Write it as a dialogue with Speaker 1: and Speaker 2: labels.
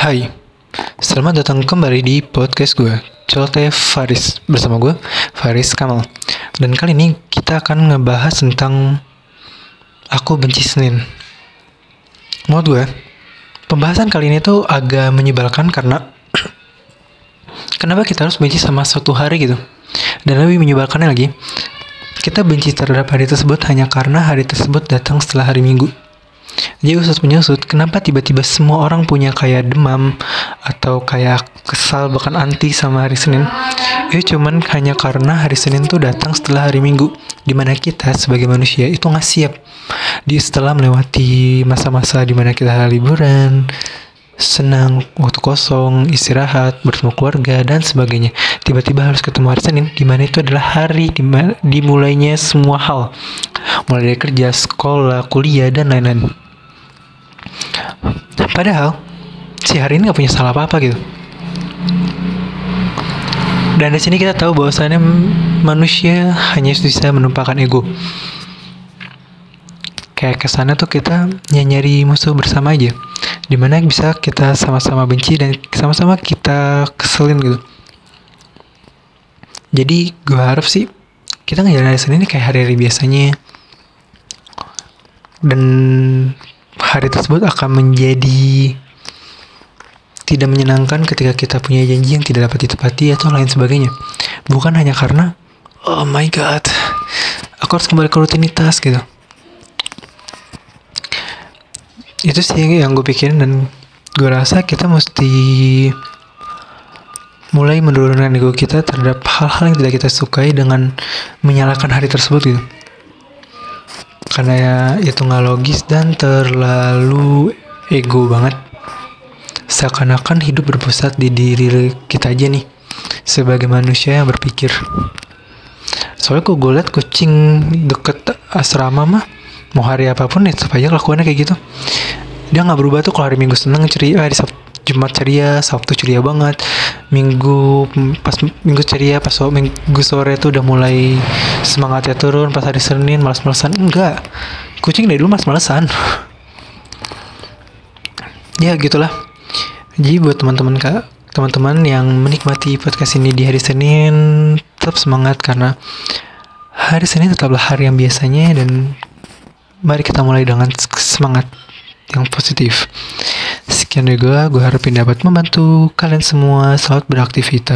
Speaker 1: Hai, selamat datang kembali di podcast gue, Celote Faris bersama gue, Faris Kamal. Dan kali ini kita akan ngebahas tentang aku benci Senin. Menurut gue, pembahasan kali ini tuh agak menyebalkan karena kenapa kita harus benci sama suatu hari gitu. Dan lebih menyebalkannya lagi, kita benci terhadap hari tersebut hanya karena hari tersebut datang setelah hari Minggu. Jadi usut menyusut, kenapa tiba-tiba semua orang punya kayak demam atau kayak kesal bahkan anti sama hari Senin? Itu cuman hanya karena hari Senin tuh datang setelah hari Minggu, di mana kita sebagai manusia itu nggak siap. Di setelah melewati masa-masa di mana kita liburan, senang, waktu kosong, istirahat, bertemu keluarga dan sebagainya. Tiba-tiba harus ketemu hari Senin, di mana itu adalah hari dimulainya semua hal, mulai dari kerja, sekolah, kuliah dan lain-lain. Padahal si hari ini nggak punya salah apa-apa gitu. Dan di sini kita tahu bahwasannya manusia hanya bisa menumpahkan ego. Kayak ke sana tuh kita nyari musuh bersama aja. Di mana bisa kita sama-sama benci dan sama-sama kita keselin gitu. Jadi gue harap sih kita ngejalanin ini kayak hari-hari biasanya. Dan hari tersebut akan menjadi tidak menyenangkan ketika kita punya janji yang tidak dapat ditepati atau lain sebagainya. Bukan hanya karena oh my god, aku harus kembali ke rutinitas gitu. Itu sih yang gue pikirin dan gue rasa kita mesti mulai menurunkan ego kita terhadap hal-hal yang tidak kita sukai dengan menyalahkan hari tersebut gitu karena ya itu nggak logis dan terlalu ego banget. Seakan-akan hidup berpusat di diri kita aja nih sebagai manusia yang berpikir. Soalnya kok gue liat kucing deket asrama mah mau hari apa pun ya tetap aja kayak gitu. Dia nggak berubah tuh kalau hari minggu seneng ceria hari sabtu Jumat ceria, Sabtu ceria banget, Minggu pas Minggu ceria, pas Minggu sore tuh udah mulai semangatnya turun, pas hari Senin malas-malasan enggak, kucing dari dulu malas-malasan. ya gitulah. Jadi buat teman-teman kak, teman-teman yang menikmati podcast ini di hari Senin, tetap semangat karena hari Senin tetaplah hari yang biasanya dan mari kita mulai dengan semangat yang positif. Sekian dari gue, gue harapin dapat membantu kalian semua. Selamat beraktivitas.